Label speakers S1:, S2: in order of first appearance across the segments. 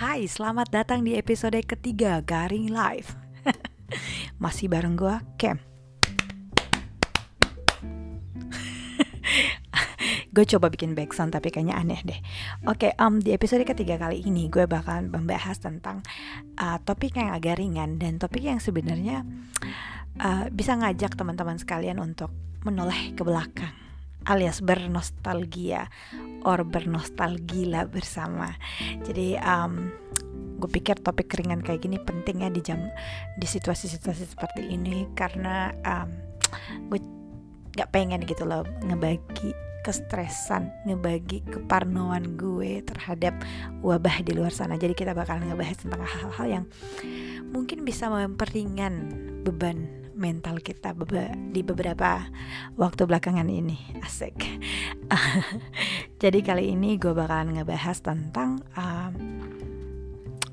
S1: Hai, selamat datang di episode ketiga Garing Live. Masih bareng gue, Kem. Gue coba bikin backsound tapi kayaknya aneh deh. Oke, um, di episode ketiga kali ini gue bakal membahas tentang uh, topik yang agak ringan Dan topik yang sebenarnya uh, bisa ngajak teman-teman sekalian untuk menoleh ke belakang alias bernostalgia or bernostalgia bersama. Jadi um, gue pikir topik ringan kayak gini penting ya di jam di situasi-situasi seperti ini karena um, gue nggak pengen gitu loh ngebagi kestresan, ngebagi keparnoan gue terhadap wabah di luar sana. Jadi kita bakal ngebahas tentang hal-hal yang mungkin bisa memperingan beban mental kita di beberapa waktu belakangan ini. Asik. Jadi kali ini gue bakalan ngebahas tentang um,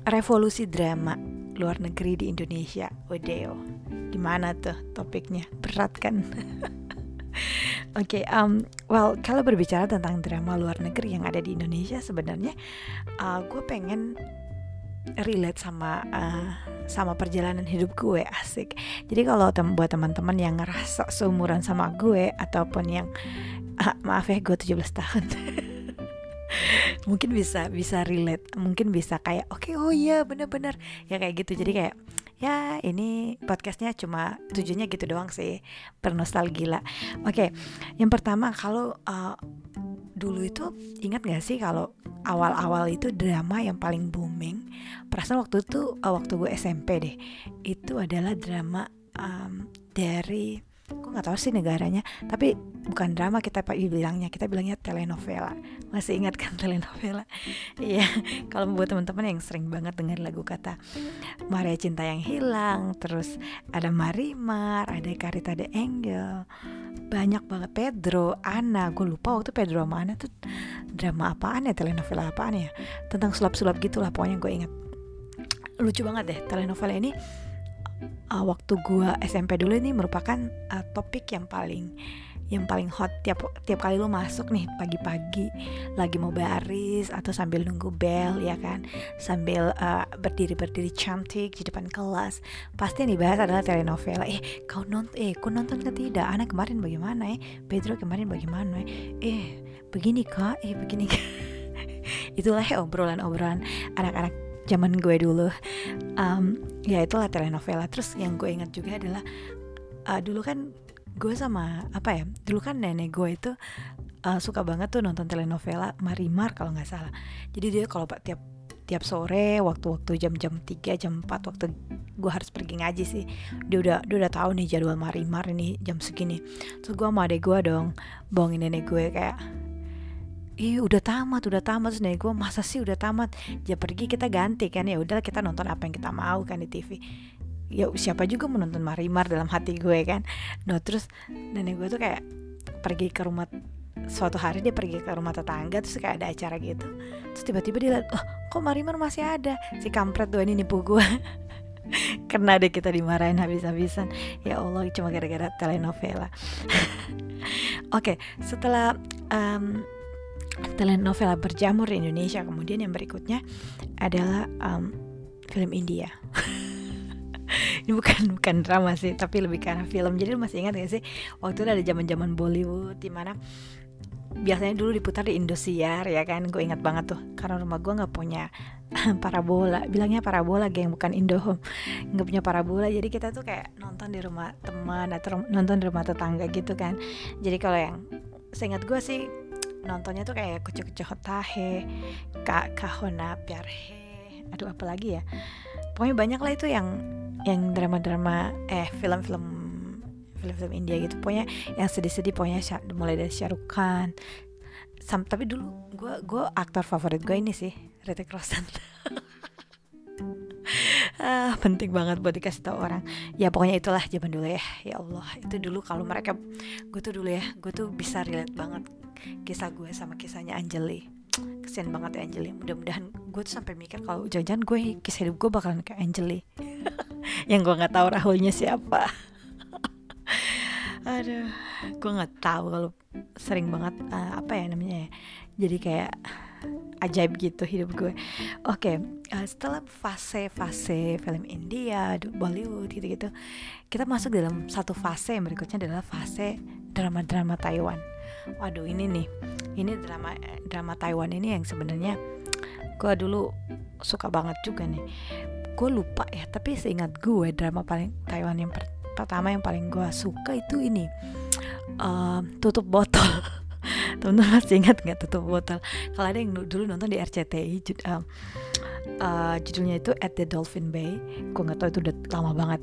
S1: revolusi drama luar negeri di Indonesia. Odeo gimana tuh topiknya? Berat kan? Oke, okay, um, well kalau berbicara tentang drama luar negeri yang ada di Indonesia sebenarnya uh, gue pengen relate sama uh, sama perjalanan hidup gue asik. Jadi kalau tem buat teman-teman yang ngerasa seumuran sama gue ataupun yang uh, maaf ya gue 17 tahun. mungkin bisa bisa relate, mungkin bisa kayak oke okay, oh iya bener-bener ya kayak gitu. Jadi kayak ya ini podcastnya cuma tujuannya gitu doang sih bernostalgia. Oke, okay, yang pertama kalau uh, dulu itu ingat gak sih kalau awal-awal itu drama yang paling booming? Perasaan waktu itu uh, waktu gue SMP deh. Itu adalah drama um, dari gue nggak tahu sih negaranya. Tapi bukan drama kita pak bilangnya kita bilangnya telenovela. Masih ingat kan telenovela? Iya. Kalau buat teman-teman yang sering banget dengar lagu kata Maria Cinta yang hilang terus ada Marimar ada Karita de Angel banyak banget. Pedro Ana gue lupa waktu Pedro sama Ana tuh drama apaan ya telenovela apaan ya? Tentang sulap-sulap gitulah pokoknya gue inget lucu banget deh telenovela ini uh, waktu gue SMP dulu ini merupakan uh, topik yang paling yang paling hot tiap tiap kali lo masuk nih pagi-pagi lagi mau baris atau sambil nunggu bel ya kan? Sambil uh, berdiri berdiri cantik di depan kelas. Pasti yang dibahas adalah telenovela. Eh kau nonton eh kau nonton ke tidak? Anak kemarin bagaimana eh? Pedro kemarin bagaimana eh? Begini kak. Eh begini kak. Itulah ya obrolan-obrolan anak-anak zaman gue dulu. Um, ya itulah telenovela. Terus yang gue ingat juga adalah uh, dulu kan gue sama apa ya dulu kan nenek gue itu uh, suka banget tuh nonton telenovela Marimar kalau nggak salah. Jadi dia kalau tiap tiap sore waktu-waktu jam-jam 3 jam 4 waktu gue harus pergi ngaji sih. Dia udah dia udah tahu nih jadwal Marimar ini jam segini. Terus gue sama adek gue dong bohongin nenek gue kayak ih udah tamat udah tamat. Terus gue masa sih udah tamat? Ya pergi kita ganti kan ya udah kita nonton apa yang kita mau kan di TV ya siapa juga mau nonton Marimar dalam hati gue kan. No terus nenek gue tuh kayak pergi ke rumah suatu hari dia pergi ke rumah tetangga terus kayak ada acara gitu. Terus tiba-tiba dia lihat oh kok Marimar masih ada? Si kampret tuh ini nipu gue karena deh kita dimarahin habis-habisan. Ya Allah cuma gara-gara telenovela. Oke okay, setelah um, telenovela berjamur di Indonesia. Kemudian yang berikutnya adalah um, film India. Ini bukan bukan drama sih tapi lebih karena film. Jadi lu masih ingat gak sih waktu itu ada zaman zaman Bollywood di mana biasanya dulu diputar di Indosiar ya kan? Gue ingat banget tuh karena rumah gue nggak punya parabola. Bilangnya parabola geng bukan Indohome nggak punya parabola. Jadi kita tuh kayak nonton di rumah teman atau nonton di rumah tetangga gitu kan. Jadi kalau yang seingat gue sih nontonnya tuh kayak kucu kucu hotahe kak kahona piarhe aduh apa lagi ya? Pokoknya banyak lah itu yang yang drama-drama eh film-film film-film India gitu. Pokoknya yang sedih-sedih pokoknya mulai dari Shah Sam, tapi dulu gue gue aktor favorit gue ini sih Ritik Roshan. Ah, penting banget buat dikasih tau orang. Ya pokoknya itulah zaman dulu ya. Ya Allah itu dulu kalau mereka gue tuh dulu ya gue tuh bisa relate banget kisah gue sama kisahnya Anjali kesian banget ya Anjali mudah-mudahan gue tuh sampai mikir kalau jangan-jangan gue kisah hidup gue bakalan kayak Anjali yang gue nggak tahu Rahulnya siapa. Aduh gue nggak tahu kalau sering banget uh, apa ya namanya ya jadi kayak ajaib gitu hidup gue. Oke okay, uh, setelah fase-fase film India Bollywood gitu-gitu kita masuk dalam satu fase yang berikutnya adalah fase drama-drama Taiwan waduh ini nih. Ini drama drama Taiwan ini yang sebenarnya gue dulu suka banget juga nih. Gue lupa ya tapi seingat gue drama paling Taiwan yang per pertama yang paling gue suka itu ini uh, tutup botol. Teman-teman masih ingat nggak tutup botol? Kalau ada yang dulu nonton di RCTI jud, uh, uh, judulnya itu At the Dolphin Bay. Gue nggak tahu itu udah lama banget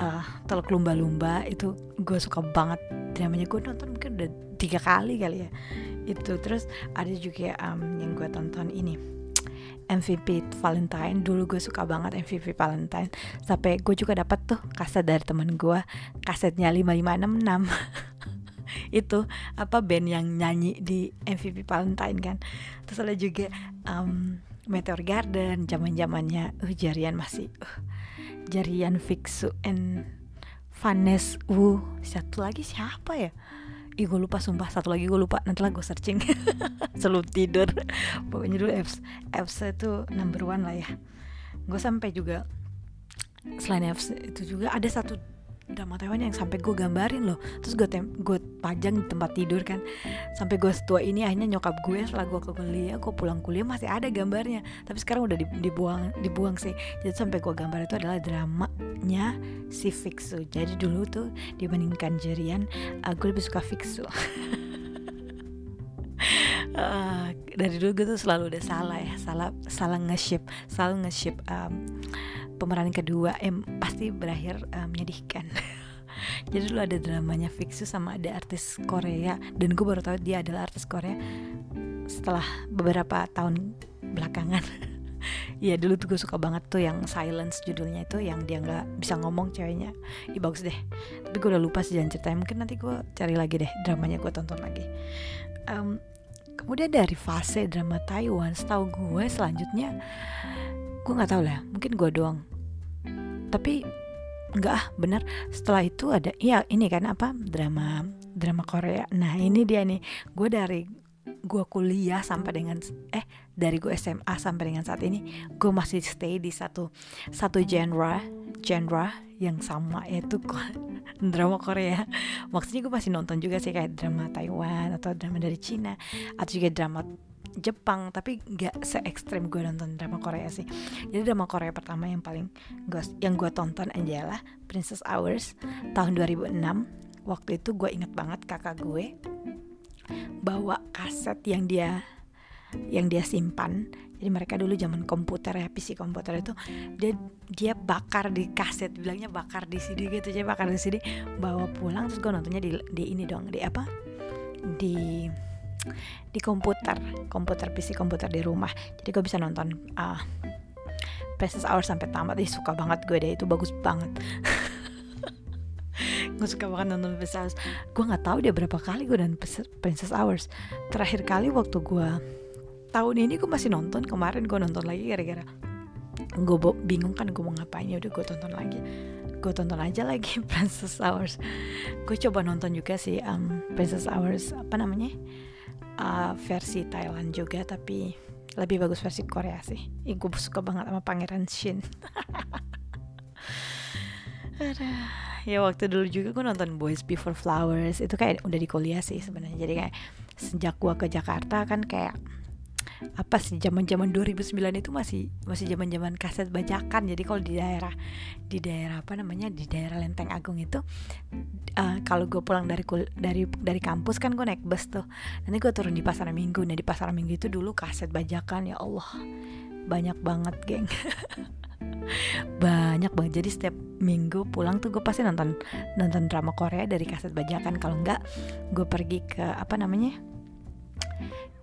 S1: uh, teluk lumba-lumba itu gue suka banget. Dramanya gue nonton mungkin udah tiga kali kali ya. Itu terus ada juga um, yang gue tonton ini. MVP Valentine. Dulu gue suka banget MVP Valentine. Sampai gue juga dapat tuh kaset dari temen gue kasetnya 5566 itu apa band yang nyanyi di MVP Valentine kan. Terus ada juga um, Meteor Garden. Zaman zamannya uh, jarian masih uh, jarian Fixu and Vanes Wu. Satu lagi siapa ya? Ih gue lupa sumpah. Satu lagi gue lupa. Nanti lah gue searching. Sebelum tidur. Pokoknya dulu Fs Fs itu number one lah ya. Gue sampai juga Selain Fs itu juga Ada satu drama Taiwan yang sampai gue gambarin loh. Terus gue gue pajang di tempat tidur kan. Sampai gue setua ini akhirnya nyokap gue setelah gue ke kuliah gue pulang kuliah masih ada gambarnya. Tapi sekarang udah dibuang dibuang sih. Jadi sampai gue gambar itu adalah dramanya si Fixu. Jadi dulu tuh dibandingkan Jerian uh, gue lebih suka Fixu. Uh, dari dulu gue tuh selalu udah salah ya salah salah nge-ship selalu nge-ship um, pemeran kedua em pasti berakhir uh, menyedihkan. Jadi dulu ada dramanya Fixu sama ada artis Korea. Dan gue baru tahu dia adalah artis Korea setelah beberapa tahun belakangan. Ya dulu tuh gue suka banget tuh yang silence judulnya itu yang dia nggak bisa ngomong ceweknya. Ih bagus deh. Tapi gue udah lupa sih jalan ceritanya. Mungkin nanti gue cari lagi deh dramanya gue tonton lagi. Um, kemudian dari fase drama Taiwan setahu gue selanjutnya gue nggak tahu lah mungkin gue doang. Tapi nggak ah bener setelah itu ada ya ini kan apa drama drama Korea. Nah ini dia nih. Gue dari gue kuliah sampai dengan eh dari gue SMA sampai dengan saat ini gue masih stay di satu satu genre genre yang sama yaitu drama Korea. Maksudnya gue masih nonton juga sih kayak drama Taiwan atau drama dari Cina atau juga drama Jepang tapi nggak se ekstrim gue nonton drama Korea sih. Jadi drama Korea pertama yang paling gue yang gue tonton adalah Princess Hours tahun 2006 waktu itu gue inget banget kakak gue bawa kaset yang dia yang dia simpan. Jadi mereka dulu zaman komputer ya PC komputer itu dia dia bakar di kaset bilangnya bakar di CD gitu jadi bakar di CD bawa pulang terus gue nontonnya di di ini dong di apa? Di di komputer komputer PC komputer di rumah. Jadi gue bisa nonton uh, Princess Hours sampai tamat. Ih, suka banget gue deh itu bagus banget. Gue suka banget nonton Princess Hours. Gue nggak tahu dia berapa kali gue nonton Princess Hours. Terakhir kali waktu gue tahun ini gue masih nonton kemarin gue nonton lagi gara-gara gue bingung kan gue mau ngapain. Ya udah gue tonton lagi. Gue tonton aja lagi Princess Hours. Gue coba nonton juga sih um, Princess Hours apa namanya uh, versi Thailand juga tapi lebih bagus versi Korea sih. Ih, gue suka banget sama Pangeran Shin. ya waktu dulu juga gue nonton Boys Before Flowers itu kayak udah di kuliah sih sebenarnya jadi kayak sejak gue ke Jakarta kan kayak apa sih zaman-zaman 2009 itu masih masih zaman-zaman kaset bajakan. Jadi kalau di daerah di daerah apa namanya di daerah Lenteng Agung itu uh, kalau gue pulang dari dari dari kampus kan gue naik bus tuh. Nanti gue turun di Pasar Minggu. Nah di Pasar Minggu itu dulu kaset bajakan ya Allah banyak banget geng. banyak banget jadi setiap minggu pulang tuh gue pasti nonton nonton drama Korea dari kaset bajakan kalau enggak gue pergi ke apa namanya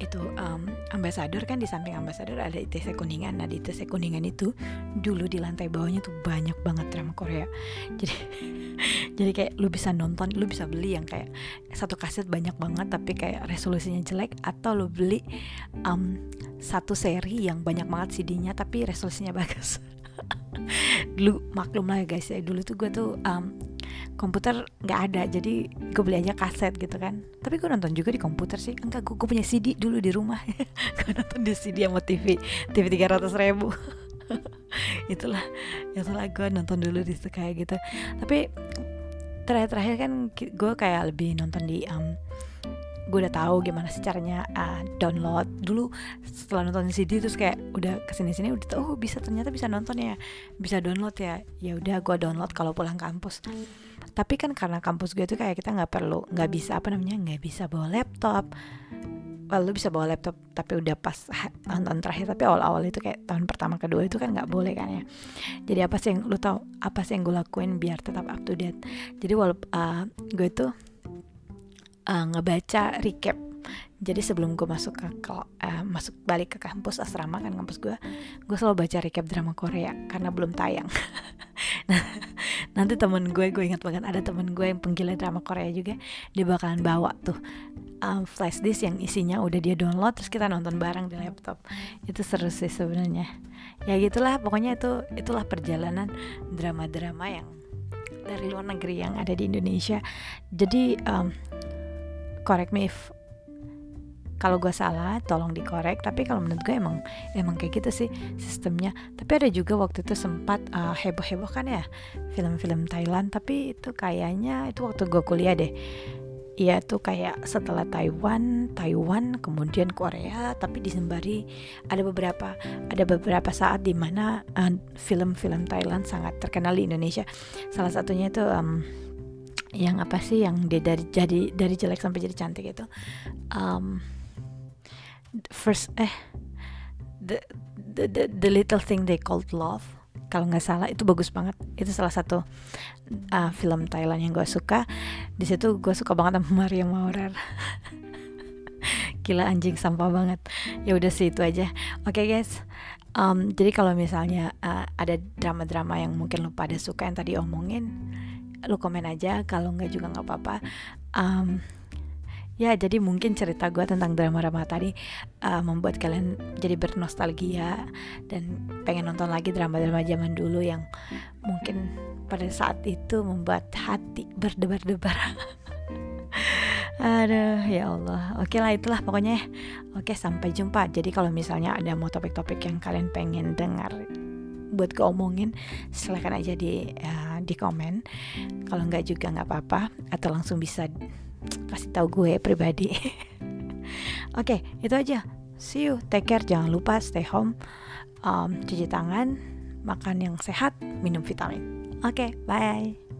S1: itu um, ambasador kan di samping ambasador ada ITC Kuningan. Nah di ITC Kuningan itu dulu di lantai bawahnya tuh banyak banget drama Korea. Jadi jadi kayak lu bisa nonton lu bisa beli yang kayak satu kaset banyak banget tapi kayak resolusinya jelek atau lu beli um, satu seri yang banyak banget CD-nya tapi resolusinya bagus. Dulu maklum lah ya guys ya. Dulu tuh gue tuh um, komputer nggak ada jadi gue beli aja kaset gitu kan. Tapi gue nonton juga di komputer sih. Enggak gue, gue punya CD dulu di rumah. Gue nonton di CD sama TV TV tiga ratus ribu. Itulah itulah gue nonton dulu di situ kayak gitu. Tapi terakhir-terakhir kan gue kayak lebih nonton di um, gue udah tahu gimana sih caranya uh, download. Dulu setelah nonton CD terus kayak udah ke sini sini udah tahu oh bisa ternyata bisa nonton ya. Bisa download ya. Ya udah gue download kalau pulang kampus tapi kan karena kampus gue tuh kayak kita nggak perlu nggak bisa apa namanya nggak bisa bawa laptop. Well, bisa bawa laptop tapi udah pas nonton terakhir tapi awal-awal itu kayak tahun pertama kedua itu kan nggak boleh kan ya. Jadi apa sih yang lu tahu apa sih yang gue lakuin biar tetap up to date? Jadi walaupun uh, gue tuh uh, ngebaca recap jadi sebelum gue masuk ke uh, masuk balik ke kampus asrama kan kampus gue gue selalu baca recap drama Korea karena belum tayang. Nah, nanti temen gue gue ingat banget ada temen gue yang penggila drama Korea juga dia bakalan bawa tuh um, flash disk yang isinya udah dia download terus kita nonton bareng di laptop. Itu seru sih sebenarnya. Ya gitulah pokoknya itu itulah perjalanan drama-drama yang dari luar negeri yang ada di Indonesia. Jadi um, correct me if kalau gue salah tolong dikorek. Tapi kalau menurut gue emang emang kayak gitu sih sistemnya. Tapi ada juga waktu itu sempat uh, heboh heboh kan ya film-film Thailand. Tapi itu kayaknya itu waktu gue kuliah deh. Iya tuh kayak setelah Taiwan, Taiwan, kemudian Korea, tapi disembari ada beberapa ada beberapa saat di mana uh, film-film Thailand sangat terkenal di Indonesia. Salah satunya itu um, yang apa sih yang dia dari jadi dari jelek sampai jadi cantik itu um, first eh the, the the the little thing they called love. Kalau nggak salah itu bagus banget. Itu salah satu uh, film Thailand yang gue suka. Di situ gue suka banget sama Maria Maurer. Gila anjing sampah banget. Ya udah sih itu aja. Oke okay, guys. Um, jadi kalau misalnya uh, ada drama-drama yang mungkin lo pada suka yang tadi omongin lu komen aja. Kalau nggak juga nggak apa-apa. Um, ya jadi mungkin cerita gue tentang drama-drama tadi uh, membuat kalian jadi bernostalgia dan pengen nonton lagi drama-drama zaman dulu yang mungkin pada saat itu membuat hati berdebar-debar. Aduh ya Allah. Oke lah itulah pokoknya. Oke sampai jumpa. Jadi kalau misalnya ada mau topik-topik yang kalian pengen dengar buat keomongin silahkan aja di uh, di komen. Kalau nggak juga nggak apa-apa atau langsung bisa kasih tahu gue pribadi. Oke okay, itu aja. See you. Take care. Jangan lupa stay home. Um, cuci tangan makan yang sehat minum vitamin. Oke okay, bye